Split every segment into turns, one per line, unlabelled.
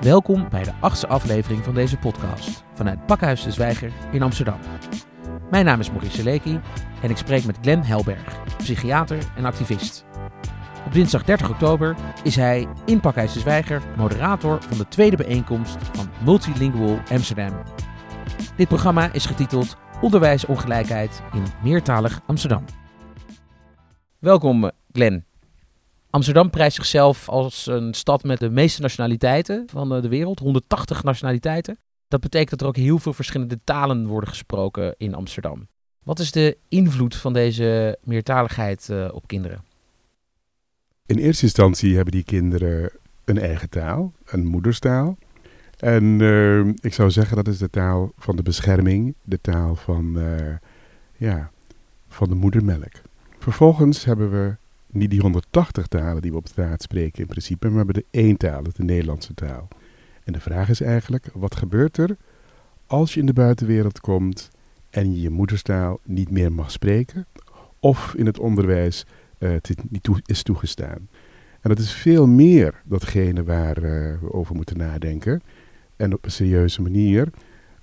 Welkom bij de achtste aflevering van deze podcast vanuit Pakhuis de Zwijger in Amsterdam. Mijn naam is Maurice Seleki en ik spreek met Glenn Helberg, psychiater en activist. Op dinsdag 30 oktober is hij in Pakhuis de Zwijger moderator van de tweede bijeenkomst van Multilingual Amsterdam. Dit programma is getiteld Onderwijsongelijkheid in meertalig Amsterdam. Welkom Glenn. Amsterdam prijst zichzelf als een stad met de meeste nationaliteiten van eh, de wereld, 180 nationaliteiten. Dat betekent dat er ook heel veel verschillende talen worden gesproken in Amsterdam. Wat is de invloed van deze meertaligheid uh, op kinderen?
In eerste instantie hebben die kinderen een eigen taal, een moederstaal. En uh, ik zou zeggen dat is de taal van de bescherming, de taal van, uh, ja, van de moedermelk. Vervolgens hebben we niet die 180 talen die we op straat spreken in principe, maar we hebben de één taal, de Nederlandse taal. En de vraag is eigenlijk, wat gebeurt er als je in de buitenwereld komt en je je moederstaal niet meer mag spreken, of in het onderwijs uh, het niet is toegestaan. En dat is veel meer datgene waar uh, we over moeten nadenken, en op een serieuze manier,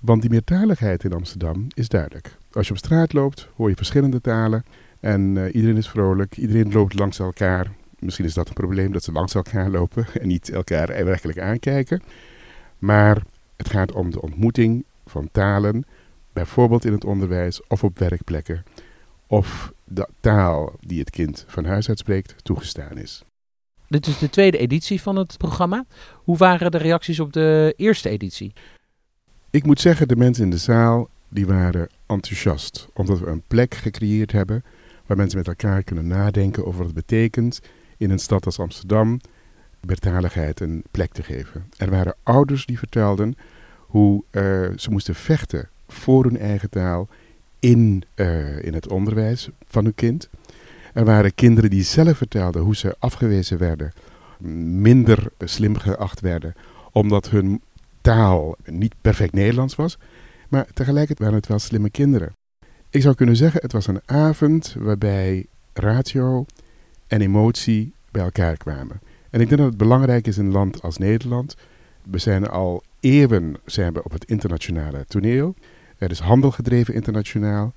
want die meertaligheid in Amsterdam is duidelijk. Als je op straat loopt, hoor je verschillende talen, en uh, iedereen is vrolijk, iedereen loopt langs elkaar. Misschien is dat een probleem dat ze langs elkaar lopen en niet elkaar werkelijk aankijken. Maar het gaat om de ontmoeting van talen, bijvoorbeeld in het onderwijs of op werkplekken. Of de taal die het kind van huis uit spreekt toegestaan is.
Dit is de tweede editie van het programma. Hoe waren de reacties op de eerste editie?
Ik moet zeggen, de mensen in de zaal die waren enthousiast. Omdat we een plek gecreëerd hebben waar mensen met elkaar kunnen nadenken over wat het betekent in een stad als Amsterdam meertaligheid een plek te geven. Er waren ouders die vertelden hoe uh, ze moesten vechten voor hun eigen taal in, uh, in het onderwijs van hun kind. Er waren kinderen die zelf vertelden hoe ze afgewezen werden, minder slim geacht werden, omdat hun taal niet perfect Nederlands was. Maar tegelijkertijd waren het wel slimme kinderen. Ik zou kunnen zeggen, het was een avond waarbij ratio en emotie bij elkaar kwamen. En ik denk dat het belangrijk is in een land als Nederland. We zijn al eeuwen zijn we op het internationale toneel. Er is handel gedreven internationaal.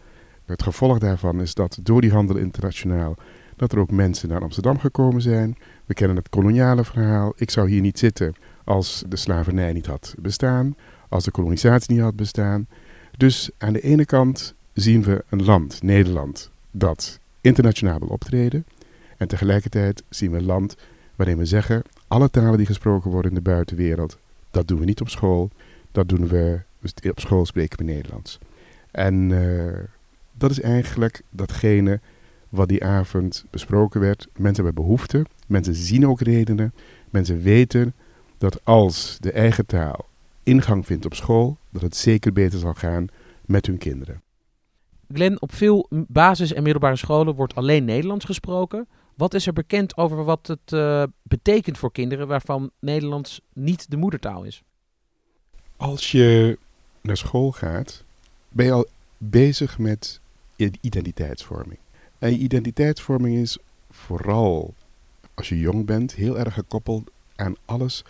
Het gevolg daarvan is dat door die handel internationaal dat er ook mensen naar Amsterdam gekomen zijn. We kennen het koloniale verhaal. Ik zou hier niet zitten als de slavernij niet had bestaan, als de kolonisatie niet had bestaan. Dus aan de ene kant zien we een land, Nederland, dat internationaal wil optreden. En tegelijkertijd zien we een land waarin we zeggen, alle talen die gesproken worden in de buitenwereld, dat doen we niet op school. Dat doen we, op school spreken we Nederlands. En uh, dat is eigenlijk datgene wat die avond besproken werd. Mensen hebben behoefte, mensen zien ook redenen. Mensen weten dat als de eigen taal ingang vindt op school, dat het zeker beter zal gaan met hun kinderen.
Glenn, op veel basis- en middelbare scholen wordt alleen Nederlands gesproken. Wat is er bekend over wat het uh, betekent voor kinderen waarvan Nederlands niet de moedertaal is?
Als je naar school gaat, ben je al bezig met identiteitsvorming. En je identiteitsvorming is vooral als je jong bent heel erg gekoppeld aan alles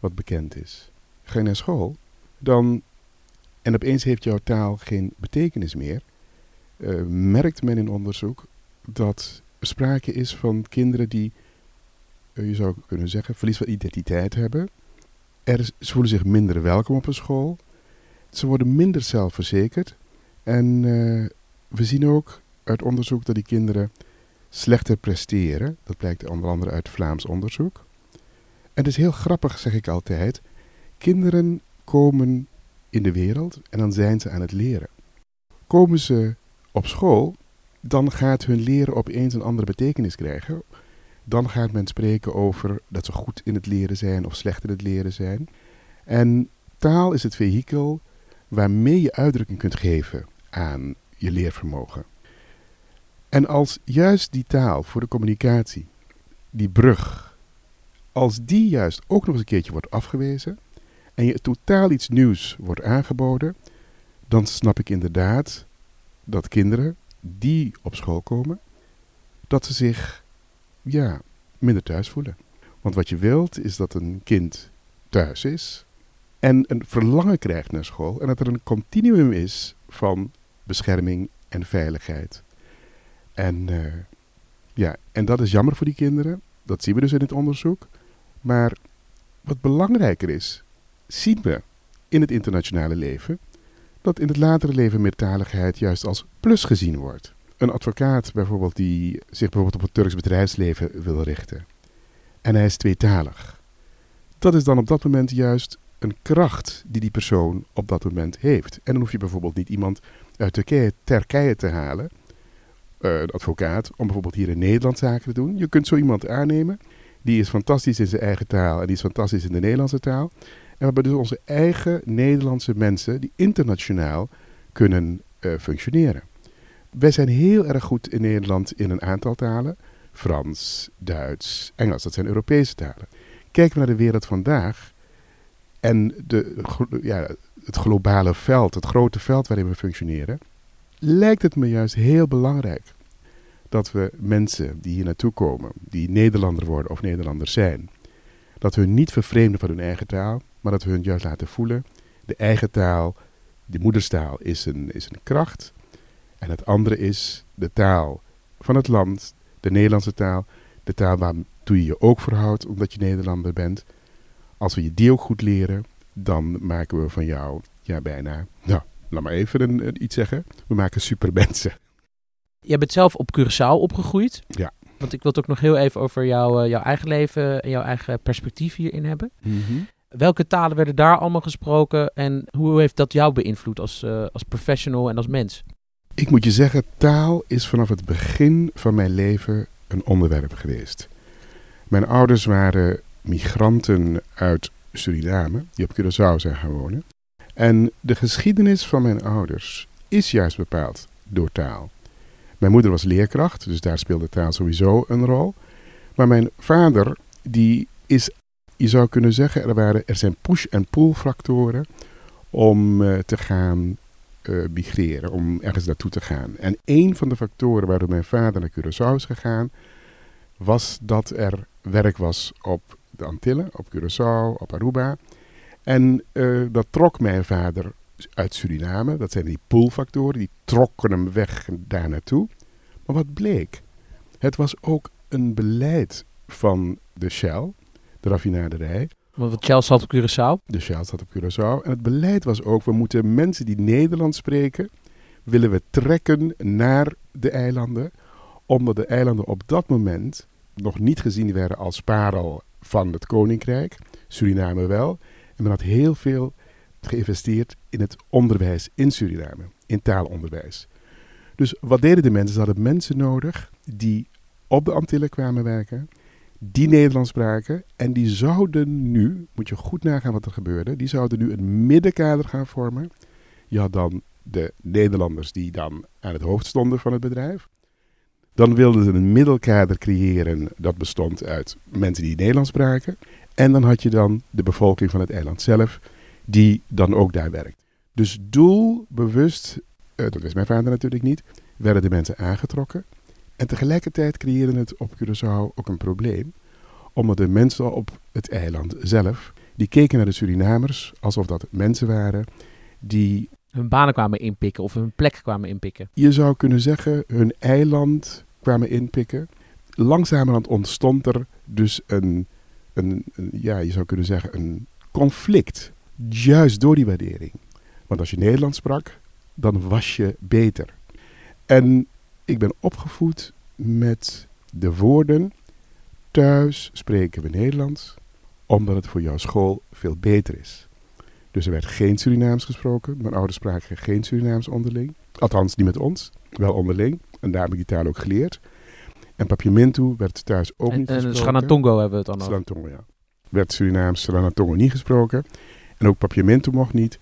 wat bekend is. Ga je naar school, dan en opeens heeft jouw taal geen betekenis meer, uh, merkt men in onderzoek dat er sprake is van kinderen die, uh, je zou kunnen zeggen, verlies van identiteit hebben. Ze voelen zich minder welkom op een school. Ze worden minder zelfverzekerd. En uh, we zien ook uit onderzoek dat die kinderen slechter presteren. Dat blijkt onder andere uit Vlaams onderzoek. En het is heel grappig, zeg ik altijd. Kinderen komen in de wereld en dan zijn ze aan het leren. Komen ze op school, dan gaat hun leren opeens een andere betekenis krijgen. Dan gaat men spreken over dat ze goed in het leren zijn of slecht in het leren zijn. En taal is het vehikel waarmee je uitdrukking kunt geven aan je leervermogen. En als juist die taal voor de communicatie, die brug, als die juist ook nog eens een keertje wordt afgewezen en je totaal iets nieuws wordt aangeboden, dan snap ik inderdaad dat kinderen die op school komen, dat ze zich ja, minder thuis voelen. Want wat je wilt is dat een kind thuis is en een verlangen krijgt naar school en dat er een continuum is van bescherming en veiligheid. En, uh, ja, en dat is jammer voor die kinderen. Dat zien we dus in het onderzoek. Maar wat belangrijker is, zien we in het internationale leven dat in het latere leven meertaligheid juist als plus gezien wordt. Een advocaat bijvoorbeeld die zich bijvoorbeeld op het Turks bedrijfsleven wil richten. En hij is tweetalig. Dat is dan op dat moment juist een kracht die die persoon op dat moment heeft. En dan hoef je bijvoorbeeld niet iemand uit Turkije, te halen, een advocaat, om bijvoorbeeld hier in Nederland zaken te doen. Je kunt zo iemand aannemen, die is fantastisch in zijn eigen taal en die is fantastisch in de Nederlandse taal. En we hebben dus onze eigen Nederlandse mensen die internationaal kunnen uh, functioneren. Wij zijn heel erg goed in Nederland in een aantal talen. Frans, Duits, Engels, dat zijn Europese talen. Kijken we naar de wereld vandaag en de, ja, het globale veld, het grote veld waarin we functioneren, lijkt het me juist heel belangrijk dat we mensen die hier naartoe komen, die Nederlander worden of Nederlanders zijn, dat we hun niet vervreemden van hun eigen taal, maar dat we hun juist laten voelen, de eigen taal, de moederstaal is een, is een kracht. En het andere is de taal van het land, de Nederlandse taal, de taal waartoe je je ook verhoudt omdat je Nederlander bent. Als we je die ook goed leren, dan maken we van jou ja, bijna, nou, laat maar even een, iets zeggen, we maken supermensen.
Jij bent zelf op Curaçao opgegroeid.
Ja.
Want ik wil het ook nog heel even over jou, jouw eigen leven en jouw eigen perspectief hierin hebben.
Mm
Welke talen werden daar allemaal gesproken en hoe heeft dat jou beïnvloed als, uh, als professional en als mens?
Ik moet je zeggen, taal is vanaf het begin van mijn leven een onderwerp geweest. Mijn ouders waren migranten uit Suriname, die op Curaçao zijn gaan. En de geschiedenis van mijn ouders is juist bepaald door taal. Mijn moeder was leerkracht, dus daar speelde taal sowieso een rol. Maar mijn vader, die is, je zou kunnen zeggen, er, waren, er zijn push- en pull-factoren om uh, te gaan uh, migreren, om ergens naartoe te gaan. En een van de factoren waardoor mijn vader naar Curaçao is gegaan, was dat er werk was op de Antillen, op Curaçao, op Aruba. En uh, dat trok mijn vader uit Suriname. Dat zijn die pull-factoren, die trokken hem weg daar naartoe. Maar wat bleek? Het was ook een beleid van de Shell, de raffinaderij.
Want Shell zat op Curaçao?
De Shell zat op Curaçao. En het beleid was ook, we moeten mensen die Nederlands spreken, willen we trekken naar de eilanden. Omdat de eilanden op dat moment nog niet gezien werden als parel van het koninkrijk. Suriname wel. En men had heel veel geïnvesteerd in het onderwijs in Suriname, in taalonderwijs. Dus wat deden de mensen? Ze hadden mensen nodig die op de Antillen kwamen werken, die Nederlands spraken en die zouden nu, moet je goed nagaan wat er gebeurde, die zouden nu een middenkader gaan vormen. Je had dan de Nederlanders die dan aan het hoofd stonden van het bedrijf. Dan wilden ze een middelkader creëren dat bestond uit mensen die Nederlands spraken. En dan had je dan de bevolking van het eiland zelf, die dan ook daar werkt. Dus doelbewust, uh, dat wist mijn vader natuurlijk niet, werden de mensen aangetrokken. En tegelijkertijd creëerde het op Curaçao ook een probleem, omdat de mensen op het eiland zelf, die keken naar de Surinamers alsof dat mensen waren die...
Hun banen kwamen inpikken of hun plek kwamen inpikken.
Je zou kunnen zeggen, hun eiland kwamen inpikken. Langzamerhand ontstond er dus een, een, een ja, je zou kunnen zeggen, een conflict Juist door die waardering. Want als je Nederlands sprak, dan was je beter. En ik ben opgevoed met de woorden: thuis spreken we Nederlands, omdat het voor jouw school veel beter is. Dus er werd geen Surinaams gesproken. Mijn ouders spraken geen Surinaams onderling. Althans, niet met ons, wel onderling. En daar heb ik die taal ook geleerd. En Papiamentu werd thuis ook niet gesproken.
En Schranatongo hebben we het dan over.
Schranatongo, ja. Werd Surinaams Schranatongo niet gesproken. En ook papiamento mocht niet,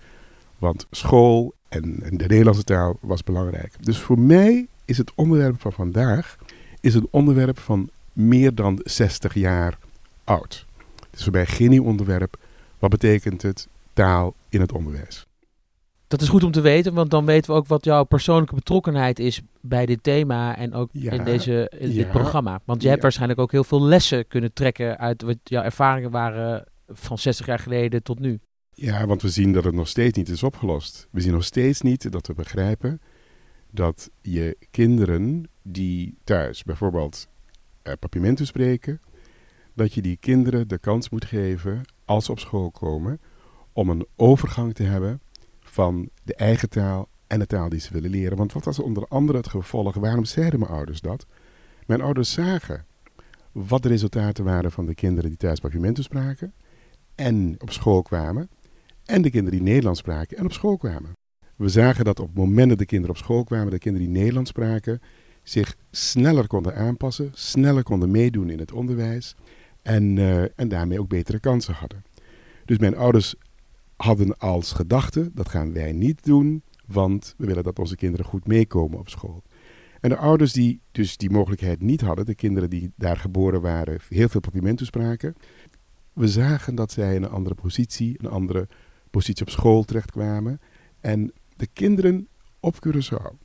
want school en, en, de Nederlandse taal was belangrijk. Dus voor mij is het onderwerp van vandaag is een onderwerp van meer dan 60 jaar oud. Het is voor mij geen nieuw onderwerp. Wat betekent het taal in het onderwijs?
Dat is goed om te weten, want dan weten we ook wat jouw persoonlijke betrokkenheid is bij dit thema en ook
Ja,
in, deze, in dit programma. Want je hebt
Ja.
waarschijnlijk ook heel veel lessen kunnen trekken uit wat jouw ervaringen waren van 60 jaar geleden tot nu.
Ja, want we zien dat het nog steeds niet is opgelost. We zien nog steeds niet dat we begrijpen dat je kinderen die thuis bijvoorbeeld uh, papiamento spreken, dat je die kinderen de kans moet geven, als ze op school komen, om een overgang te hebben van de eigen taal en de taal die ze willen leren. Want wat was onder andere het gevolg? Waarom zeiden mijn ouders dat? Mijn ouders zagen wat de resultaten waren van de kinderen die thuis papiamento spraken en op school kwamen. En de kinderen die Nederlands spraken en op school kwamen. We zagen dat op het moment dat de kinderen op school kwamen, de kinderen die Nederlands spraken, zich sneller konden aanpassen, sneller konden meedoen in het onderwijs en, uh, en daarmee ook betere kansen hadden. Dus mijn ouders hadden als gedachte, dat gaan wij niet doen, want we willen dat onze kinderen goed meekomen op school. En de ouders die dus die mogelijkheid niet hadden, de kinderen die daar geboren waren, heel veel papiamento spraken, we zagen dat zij in een andere positie, een andere positie op school terechtkwamen. En de kinderen op Curaçao,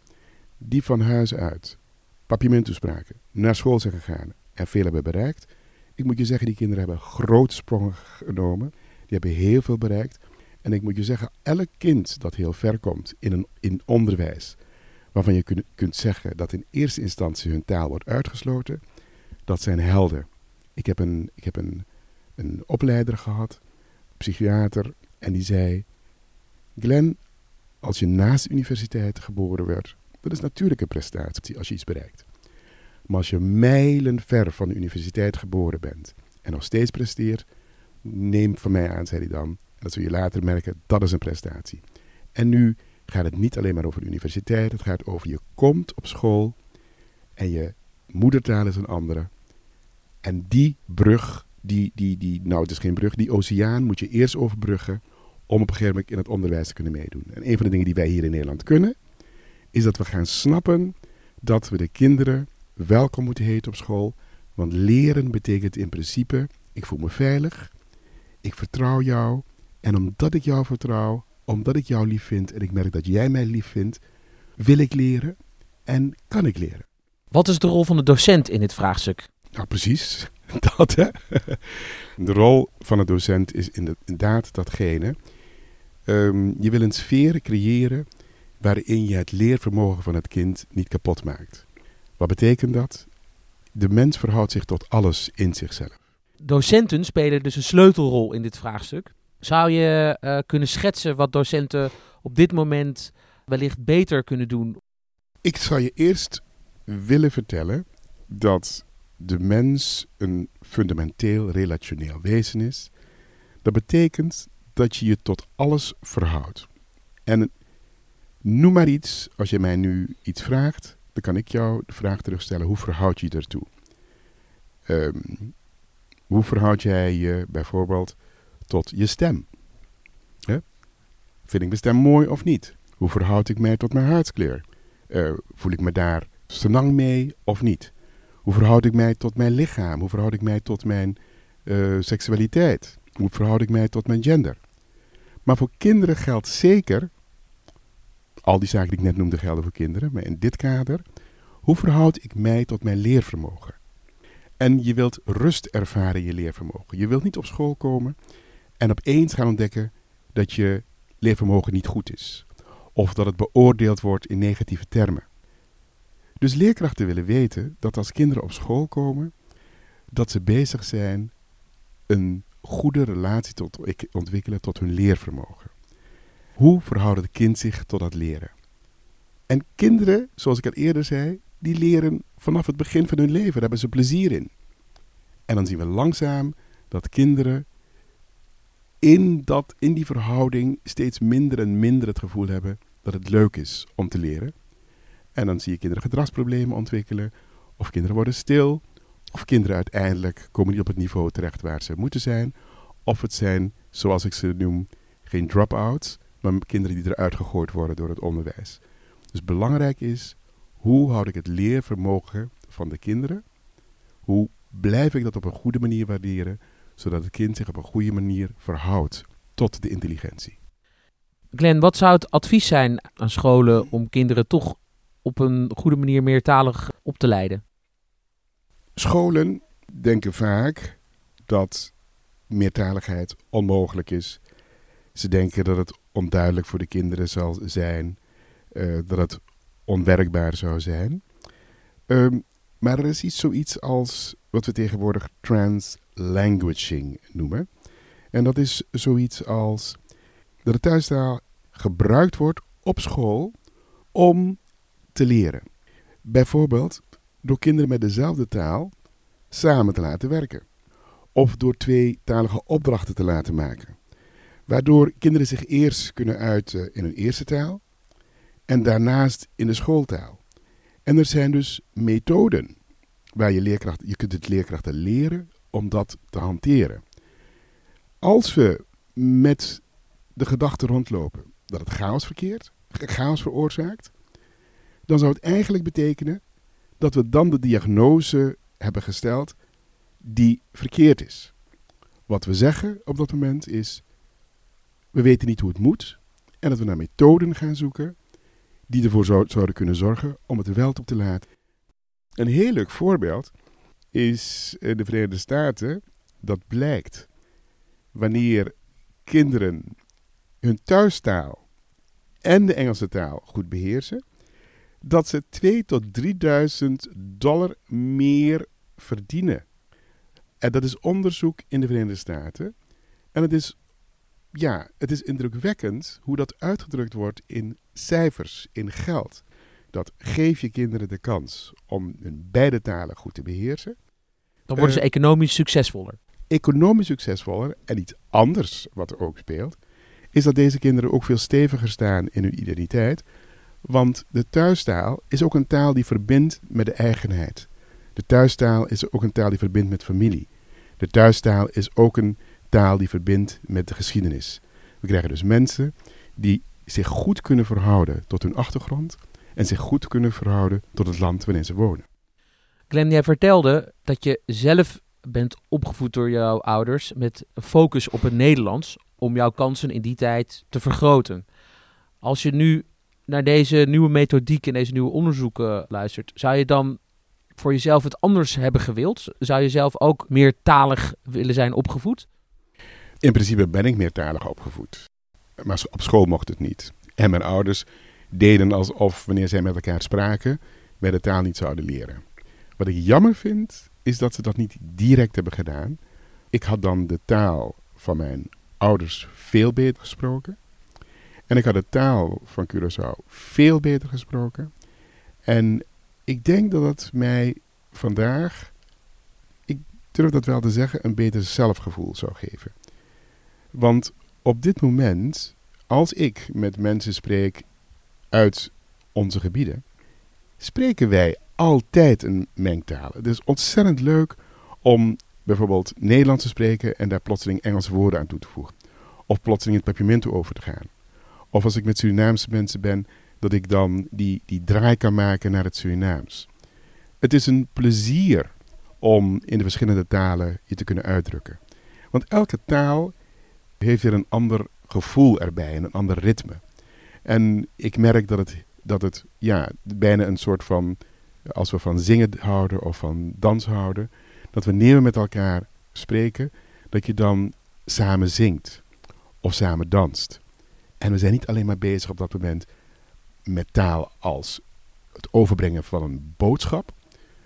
die van huis uit papiamento spraken, naar school zijn gegaan en veel hebben bereikt. Ik moet je zeggen, die kinderen hebben grote sprongen genomen. Die hebben heel veel bereikt. En ik moet je zeggen, elk kind dat heel ver komt in, een, in onderwijs, waarvan je kun, kunt zeggen dat in eerste instantie hun taal wordt uitgesloten, dat zijn helden. Ik heb een, ik heb een, een opleider gehad, psychiater, en die zei: Glenn, als je naast de universiteit geboren werd, dat is natuurlijk een prestatie als je iets bereikt. Maar als je mijlen ver van de universiteit geboren bent en nog steeds presteert, neem van mij aan, zei hij dan, dat zul je later merken, dat is een prestatie. En nu gaat het niet alleen maar over de universiteit, het gaat over je komt op school en je moedertaal is een andere. En die brug, die, die, die, nou het is geen brug, die oceaan moet je eerst overbruggen om op een gegeven moment in het onderwijs te kunnen meedoen. En een van de dingen die wij hier in Nederland kunnen, is dat we gaan snappen dat we de kinderen welkom moeten heten op school. Want leren betekent in principe, ik voel me veilig, ik vertrouw jou. En omdat ik jou vertrouw, omdat ik jou lief vind en ik merk dat jij mij lief vindt, wil ik leren en kan ik leren.
Wat is de rol van de docent in dit vraagstuk?
Nou, precies. Dat, hè. De rol van de docent is inderdaad datgene. Um, je wil een sfeer creëren waarin je het leervermogen van het kind niet kapot maakt. Wat betekent dat? De mens verhoudt zich tot alles in zichzelf.
Docenten spelen dus een sleutelrol in dit vraagstuk. Zou je uh, kunnen schetsen wat docenten op dit moment wellicht beter kunnen doen?
Ik zou je eerst willen vertellen dat de mens een fundamenteel relationeel wezen is. Dat betekent dat je je tot alles verhoudt. En noem maar iets, als je mij nu iets vraagt, dan kan ik jou de vraag terugstellen: hoe verhoud je je ertoe? Um, hoe verhoud jij je bijvoorbeeld tot je stem? Vind ik mijn stem mooi of niet? Hoe verhoud ik mij tot mijn huidskleur? Uh, voel ik me daar senang mee of niet? Hoe verhoud ik mij tot mijn lichaam? Hoe verhoud ik mij tot mijn uh, seksualiteit? Hoe verhoud ik mij tot mijn gender? Maar voor kinderen geldt zeker, al die zaken die ik net noemde gelden voor kinderen, maar in dit kader, hoe verhoud ik mij tot mijn leervermogen? En je wilt rust ervaren in je leervermogen. Je wilt niet op school komen en opeens gaan ontdekken dat je leervermogen niet goed is. Of dat het beoordeeld wordt in negatieve termen. Dus leerkrachten willen weten dat als kinderen op school komen, dat ze bezig zijn een goede relatie te ontwikkelen tot hun leervermogen. Hoe verhoudt het kind zich tot dat leren? En kinderen, zoals ik al eerder zei, die leren vanaf het begin van hun leven. Daar hebben ze plezier in. En dan zien we langzaam dat kinderen in, dat, in die verhouding steeds minder en minder het gevoel hebben dat het leuk is om te leren. En dan zie je kinderen gedragsproblemen ontwikkelen, of kinderen worden stil, of kinderen uiteindelijk komen niet op het niveau terecht waar ze moeten zijn, of het zijn, zoals ik ze noem, geen drop-outs, maar kinderen die eruit gegooid worden door het onderwijs. Dus belangrijk is, hoe houd ik het leervermogen van de kinderen? Hoe blijf ik dat op een goede manier waarderen, zodat het kind zich op een goede manier verhoudt tot de intelligentie?
Glenn, wat zou het advies zijn aan scholen om kinderen toch op een goede manier meertalig op te leiden?
Scholen denken vaak dat meertaligheid onmogelijk is. Ze denken dat het onduidelijk voor de kinderen zal zijn, uh, dat het onwerkbaar zou zijn. Um, maar er is iets zoiets als wat we tegenwoordig translanguaging noemen. En dat is zoiets als dat de thuistaal gebruikt wordt op school om te leren. Bijvoorbeeld door kinderen met dezelfde taal samen te laten werken. Of door twee talige opdrachten te laten maken. Waardoor kinderen zich eerst kunnen uiten in hun eerste taal en daarnaast in de schooltaal. En er zijn dus methoden waar je leerkrachten, je kunt het leerkrachten leren om dat te hanteren. Als we met de gedachte rondlopen dat het chaos verkeert, chaos veroorzaakt, dan zou het eigenlijk betekenen dat we dan de diagnose hebben gesteld die verkeerd is. Wat we zeggen op dat moment is: we weten niet hoe het moet en dat we naar methoden gaan zoeken die ervoor zouden kunnen zorgen om het wel op te laten. Een heel leuk voorbeeld is in de Verenigde Staten dat blijkt wanneer kinderen hun thuistaal en de Engelse taal goed beheersen, dat ze 2 tot 3000 dollar meer verdienen. En dat is onderzoek in de Verenigde Staten. En het is, ja, het is indrukwekkend hoe dat uitgedrukt wordt in cijfers, in geld. Dat geef je kinderen de kans om hun beide talen goed te beheersen.
Dan worden ze eh, economisch succesvoller.
Economisch succesvoller en iets anders wat er ook speelt, is dat deze kinderen ook veel steviger staan in hun identiteit. Want de thuistaal is ook een taal die verbindt met de eigenheid. De thuistaal is ook een taal die verbindt met familie. De thuistaal is ook een taal die verbindt met de geschiedenis. We krijgen dus mensen die zich goed kunnen verhouden tot hun achtergrond en zich goed kunnen verhouden tot het land waarin ze wonen.
Glenn, jij vertelde dat je zelf bent opgevoed door jouw ouders met focus op het Nederlands om jouw kansen in die tijd te vergroten. Als je nu naar deze nieuwe methodiek en deze nieuwe onderzoeken luistert, zou je dan voor jezelf het anders hebben gewild? Zou je zelf ook meertalig willen zijn opgevoed?
In principe ben ik meertalig opgevoed. Maar op school mocht het niet. En mijn ouders deden alsof wanneer zij met elkaar spraken, wij de taal niet zouden leren. Wat ik jammer vind, is dat ze dat niet direct hebben gedaan. Ik had dan de taal van mijn ouders veel beter gesproken. En ik had de taal van Curaçao veel beter gesproken. En ik denk dat het mij vandaag, ik durf dat wel te zeggen, een beter zelfgevoel zou geven. Want op dit moment, als ik met mensen spreek uit onze gebieden, spreken wij altijd een mengtaal. Het is ontzettend leuk om bijvoorbeeld Nederlands te spreken en daar plotseling Engelse woorden aan toe te voegen. Of plotseling het papimento over te gaan. Of als ik met Surinaamse mensen ben, dat ik dan die, die draai kan maken naar het Surinaams. Het is een plezier om in de verschillende talen je te kunnen uitdrukken. Want elke taal heeft weer een ander gevoel erbij en een ander ritme. En ik merk dat het, dat het ja, bijna een soort van, als we van zingen houden of van dans houden, dat wanneer we met elkaar spreken, dat je dan samen zingt of samen danst. En we zijn niet alleen maar bezig op dat moment met taal als het overbrengen van een boodschap,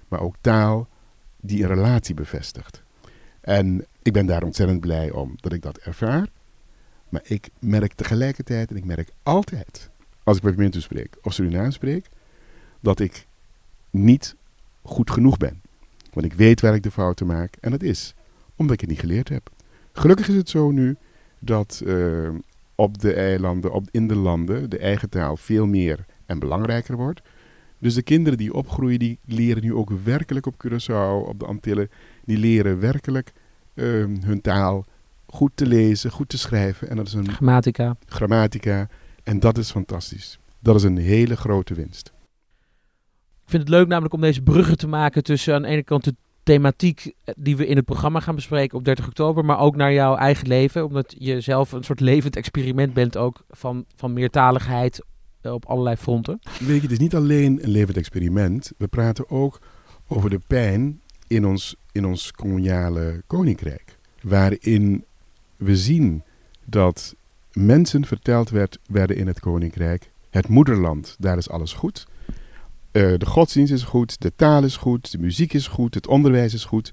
maar ook taal die een relatie bevestigt. En ik ben daar ontzettend blij om dat ik dat ervaar. Maar ik merk tegelijkertijd, en ik merk altijd, als ik met mensen spreek of Surinaam spreek, dat ik niet goed genoeg ben. Want ik weet waar ik de fouten maak en dat is omdat ik het niet geleerd heb. Gelukkig is het zo nu dat uh, op de eilanden, op, in de landen, de eigen taal veel meer en belangrijker wordt. Dus de kinderen die opgroeien, die leren nu ook werkelijk op Curaçao, op de Antillen, die leren werkelijk uh, hun taal goed te lezen, goed te schrijven. En dat is een
grammatica.
Grammatica. En dat is fantastisch. Dat is een hele grote winst.
Vind het leuk namelijk om deze bruggen te maken tussen aan de ene kant de thematiek die we in het programma gaan bespreken op 30 oktober, maar ook naar jouw eigen leven, omdat je zelf een soort levend experiment bent ook van, van meertaligheid eh, op allerlei fronten.
Weet je, het is niet alleen een levend experiment. We praten ook over de pijn in ons, in ons koloniale koninkrijk. Waarin we zien dat mensen verteld werd, werden in het koninkrijk. Het moederland, daar is alles goed. Uh, de godsdienst is goed, de taal is goed, de muziek is goed, het onderwijs is goed.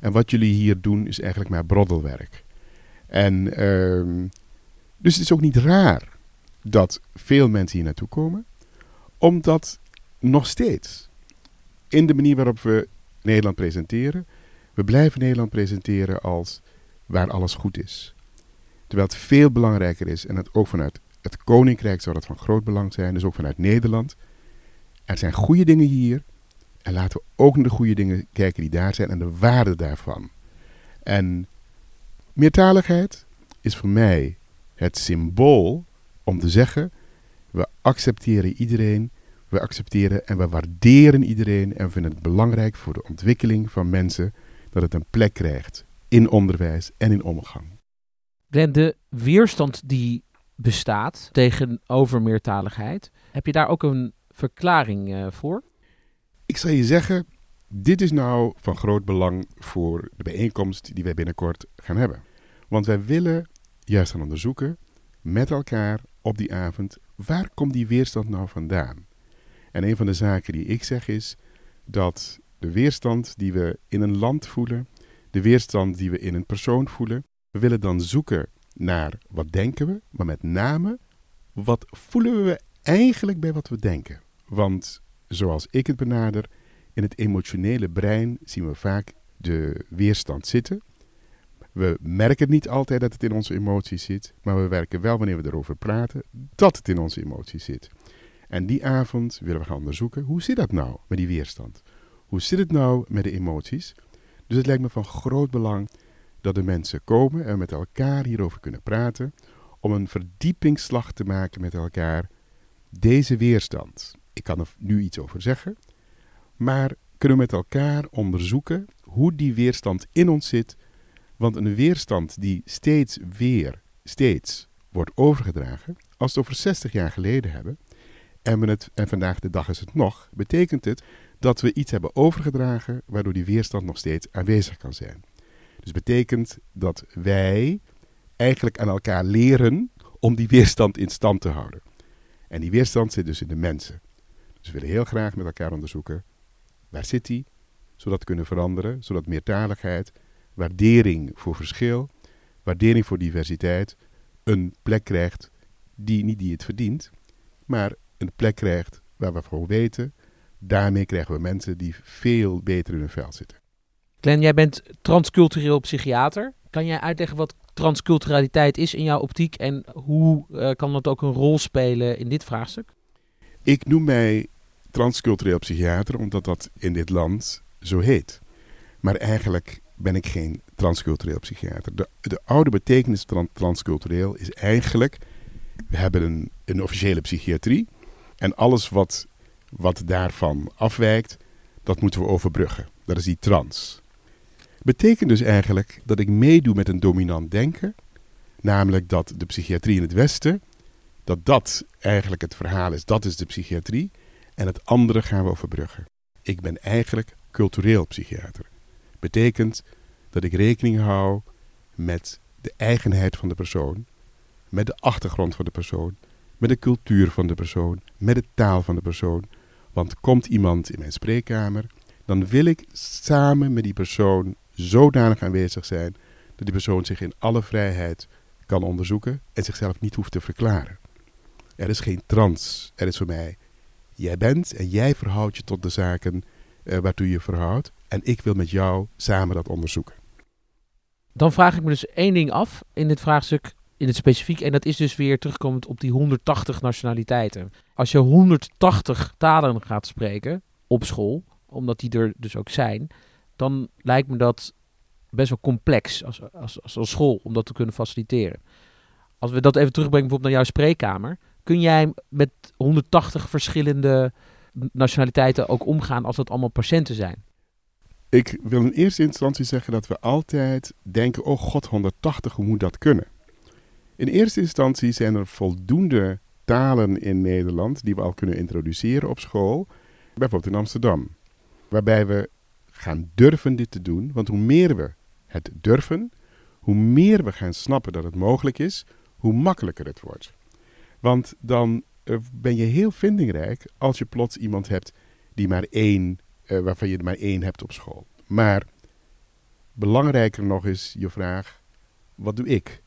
En wat jullie hier doen is eigenlijk maar broddelwerk. En uh, dus het is ook niet raar dat veel mensen hier naartoe komen, omdat nog steeds in de manier waarop we Nederland presenteren, we blijven Nederland presenteren als waar alles goed is. Terwijl het veel belangrijker is, en het ook vanuit het Koninkrijk zou dat van groot belang zijn, dus ook vanuit Nederland. Er zijn goede dingen hier, en laten we ook naar de goede dingen kijken die daar zijn en de waarde daarvan. En meertaligheid is voor mij het symbool om te zeggen: we accepteren iedereen, we accepteren en we waarderen iedereen en we vinden het belangrijk voor de ontwikkeling van mensen dat het een plek krijgt in onderwijs en in omgang.
De weerstand die bestaat tegenover meertaligheid, heb je daar ook een verklaring uh, voor?
Ik zal je zeggen, dit is nou van groot belang voor de bijeenkomst die wij binnenkort gaan hebben. Want wij willen juist gaan onderzoeken met elkaar op die avond, waar komt die weerstand nou vandaan? En een van de zaken die ik zeg is dat de weerstand die we in een land voelen, de weerstand die we in een persoon voelen, we willen dan zoeken naar wat denken we, maar met name wat voelen we eigenlijk bij wat we denken. Want zoals ik het benader, in het emotionele brein zien we vaak de weerstand zitten. We merken niet altijd dat het in onze emoties zit, maar we werken wel wanneer we erover praten dat het in onze emoties zit. En die avond willen we gaan onderzoeken, hoe zit dat nou met die weerstand? Hoe zit het nou met de emoties? Dus het lijkt me van groot belang dat de mensen komen en met elkaar hierover kunnen praten, om een verdiepingsslag te maken met elkaar. Deze weerstand, ik kan er nu iets over zeggen, maar kunnen we met elkaar onderzoeken hoe die weerstand in ons zit want een weerstand die steeds weer, steeds wordt overgedragen, als we het over 60 jaar geleden hebben, en, het, en vandaag de dag is het nog, betekent het dat we iets hebben overgedragen waardoor die weerstand nog steeds aanwezig kan zijn. Dus betekent dat wij eigenlijk aan elkaar leren om die weerstand in stand te houden. En die weerstand zit dus in de mensen. Dus we willen heel graag met elkaar onderzoeken, waar zit die, zodat we kunnen veranderen, zodat meertaligheid waardering voor verschil, waardering voor diversiteit, een plek krijgt die niet die het verdient, maar een plek krijgt waar we gewoon weten, daarmee krijgen we mensen die veel beter in hun vel zitten.
Glenn, jij bent transcultureel psychiater. Kan jij uitleggen wat transculturaliteit is in jouw optiek en hoe uh, kan dat ook een rol spelen in dit vraagstuk?
Ik noem mij transcultureel psychiater omdat dat in dit land zo heet. Maar eigenlijk ben ik geen transcultureel psychiater. De, de oude betekenis van transcultureel is eigenlijk... we hebben een, een officiële psychiatrie... en alles wat, wat daarvan afwijkt, dat moeten we overbruggen. Dat is die trans. Betekent dus eigenlijk dat ik meedoe met een dominant denken... namelijk dat de psychiatrie in het Westen... dat dat eigenlijk het verhaal is, dat is de psychiatrie... en het andere gaan we overbruggen. Ik ben eigenlijk cultureel psychiater betekent dat ik rekening hou met de eigenheid van de persoon, met de achtergrond van de persoon, met de cultuur van de persoon, met de taal van de persoon. Want komt iemand in mijn spreekkamer, dan wil ik samen met die persoon zodanig aanwezig zijn dat die persoon zich in alle vrijheid kan onderzoeken en zichzelf niet hoeft te verklaren. Er is geen trans. Er is voor mij, jij bent en jij verhoudt je tot de zaken uh, waartoe je verhoudt. En ik wil met jou samen dat onderzoeken.
Dan vraag ik me dus één ding af in dit vraagstuk, in het specifiek. En dat is dus weer terugkomend op die 180 nationaliteiten. Als je 180 talen gaat spreken op school, omdat die er dus ook zijn, dan lijkt me dat best wel complex als, als, als, als school om dat te kunnen faciliteren. Als we dat even terugbrengen bijvoorbeeld naar jouw spreekkamer, kun jij met 180 verschillende nationaliteiten ook omgaan als dat allemaal patiënten zijn?
Ik wil in eerste instantie zeggen dat we altijd denken: oh god, 180, hoe moet dat kunnen? In eerste instantie zijn er voldoende talen in Nederland die we al kunnen introduceren op school, bijvoorbeeld in Amsterdam. Waarbij we gaan durven dit te doen, want hoe meer we het durven, hoe meer we gaan snappen dat het mogelijk is, hoe makkelijker het wordt. Want dan eh, ben je heel vindingrijk als je plots iemand hebt die maar één, uh, waarvan je er maar één hebt op school. Maar belangrijker nog is je vraag: wat doe ik?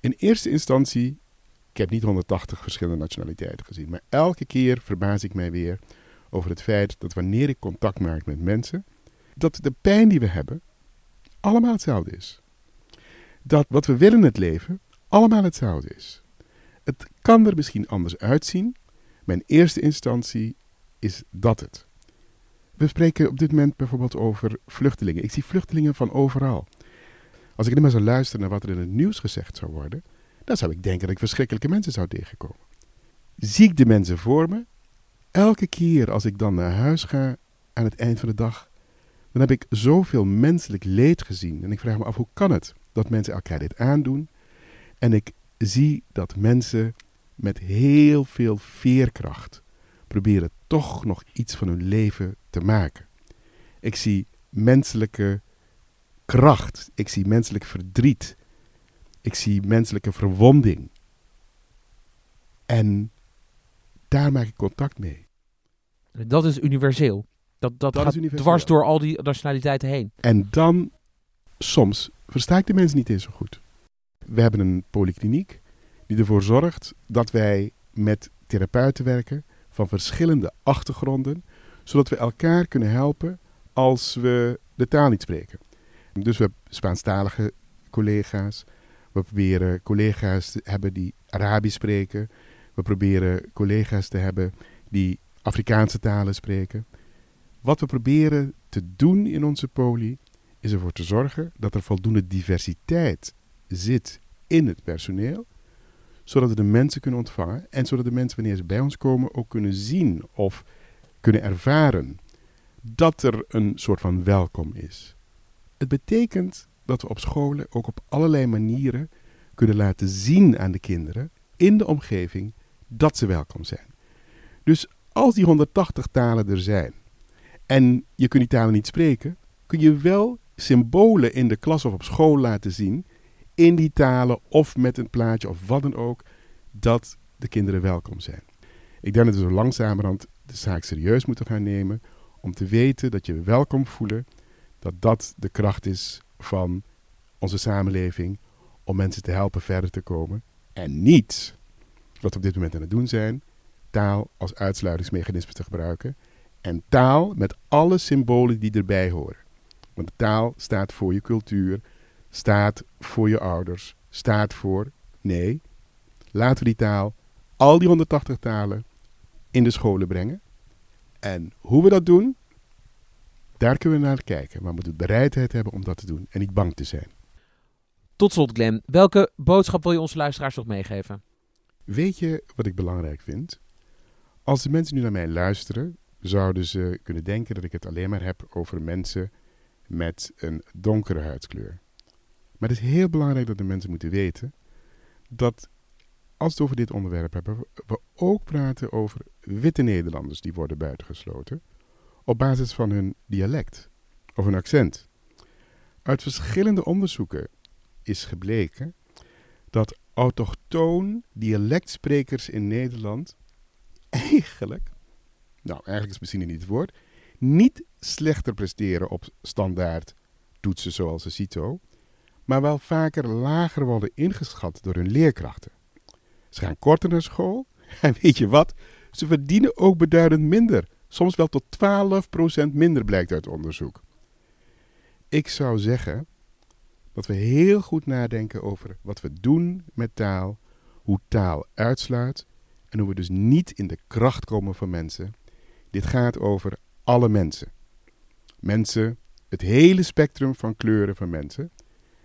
In eerste instantie, ik heb niet 180 verschillende nationaliteiten gezien, maar elke keer verbaas ik mij weer over het feit dat wanneer ik contact maak met mensen, dat de pijn die we hebben allemaal hetzelfde is. Dat wat we willen in het leven allemaal hetzelfde is. Kan er misschien anders uitzien, in eerste instantie is dat het. We spreken op dit moment bijvoorbeeld over vluchtelingen. Ik zie vluchtelingen van overal. Als ik alleen maar zou luisteren naar wat er in het nieuws gezegd zou worden, dan zou ik denken dat ik verschrikkelijke mensen zou tegenkomen. Zie ik de mensen voor me? Elke keer als ik dan naar huis ga aan het eind van de dag, dan heb ik zoveel menselijk leed gezien. En ik vraag me af hoe kan het dat mensen elkaar dit aandoen? En ik zie dat mensen met heel veel veerkracht proberen toch nog iets van hun leven te maken. Ik zie menselijke kracht. Ik zie menselijk verdriet. Ik zie menselijke verwonding. En daar maak ik contact mee.
Dat is universeel. Dat, dat, gaat dwars door al die nationaliteiten heen.
En dan, soms, versta ik de mensen niet eens zo goed. We hebben een polykliniek die ervoor zorgt dat wij met therapeuten werken van verschillende achtergronden, zodat we elkaar kunnen helpen als we de taal niet spreken. Dus we hebben Spaanstalige collega's. We proberen collega's te hebben die Arabisch spreken. We proberen collega's te hebben die Afrikaanse talen spreken. Wat we proberen te doen in onze poli is ervoor te zorgen dat er voldoende diversiteit zit in het personeel, zodat we de mensen kunnen ontvangen en zodat de mensen wanneer ze bij ons komen ook kunnen zien of kunnen ervaren dat er een soort van welkom is. Het betekent dat we op scholen ook op allerlei manieren kunnen laten zien aan de kinderen in de omgeving dat ze welkom zijn. Dus als die 180 talen er zijn en je kunt die talen niet spreken, kun je wel symbolen in de klas of op school laten zien in die talen of met een plaatje of wat dan ook, dat de kinderen welkom zijn. Ik denk dat we langzamerhand de zaak serieus moeten gaan nemen om te weten dat je welkom voelen, dat dat de kracht is van onze samenleving om mensen te helpen verder te komen. En niet, wat we op dit moment aan het doen zijn, taal als uitsluitingsmechanisme te gebruiken. En taal met alle symbolen die erbij horen. Want taal staat voor je cultuur, staat voor je ouders, staat voor. Nee, laten we die taal, al die 180 talen, in de scholen brengen. En hoe we dat doen, daar kunnen we naar kijken. Maar we moeten bereidheid hebben om dat te doen en niet bang te zijn.
Tot slot, Glenn, welke boodschap wil je onze luisteraars nog meegeven?
Weet je wat ik belangrijk vind? Als de mensen nu naar mij luisteren, zouden ze kunnen denken dat ik het alleen maar heb over mensen met een donkere huidskleur. Maar het is heel belangrijk dat de mensen moeten weten dat als we het over dit onderwerp hebben, we ook praten over witte Nederlanders die worden buitengesloten op basis van hun dialect of hun accent. Uit verschillende onderzoeken is gebleken dat autochtoon dialectsprekers in Nederland eigenlijk, nou eigenlijk is misschien niet het woord, niet slechter presteren op standaard toetsen zoals de CITO, maar wel vaker lager worden ingeschat door hun leerkrachten. Ze gaan korter naar school en weet je wat? Ze verdienen ook beduidend minder. Soms wel tot 12% minder blijkt uit onderzoek. Ik zou zeggen dat we heel goed nadenken over wat we doen met taal, hoe taal uitsluit en hoe we dus niet in de kracht komen van mensen. Dit gaat over alle mensen. Mensen, het hele spectrum van kleuren van mensen.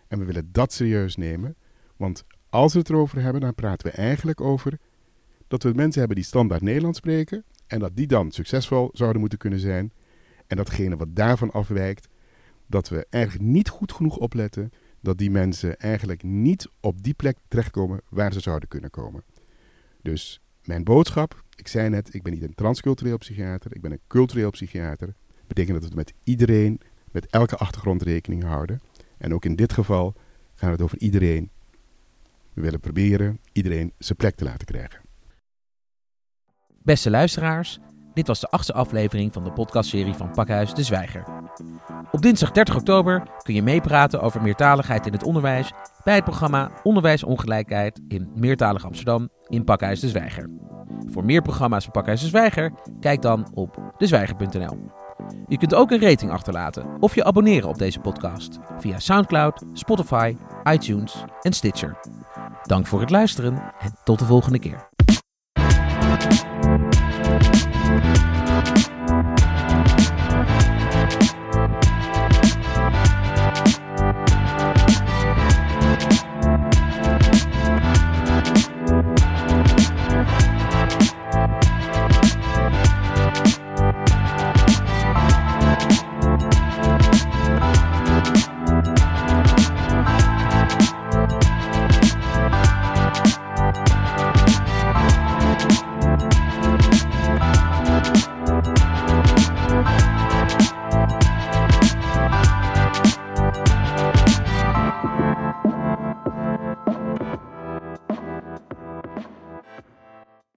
En we willen dat serieus nemen, want als we het erover hebben, dan praten we eigenlijk over dat we mensen hebben die standaard Nederlands spreken en dat die dan succesvol zouden moeten kunnen zijn. En datgene wat daarvan afwijkt, dat we eigenlijk niet goed genoeg opletten dat die mensen eigenlijk niet op die plek terechtkomen waar ze zouden kunnen komen. Dus mijn boodschap, ik zei net, ik ben niet een transcultureel psychiater, ik ben een cultureel psychiater. Dat betekent dat we met iedereen, met elke achtergrond rekening houden. En ook in dit geval gaat het over iedereen. We willen proberen iedereen zijn plek te laten krijgen.
Beste luisteraars, dit was de achtste aflevering van de podcastserie van Pakhuis de Zwijger. Op dinsdag 30 oktober kun je meepraten over meertaligheid in het onderwijs bij het programma Onderwijsongelijkheid in Meertalig Amsterdam in Pakhuis de Zwijger. Voor meer programma's van Pakhuis de Zwijger, kijk dan op dezwijger.nl. Je kunt ook een rating achterlaten of je abonneren op deze podcast via SoundCloud, Spotify, iTunes en Stitcher. Dank voor het luisteren en tot de volgende keer.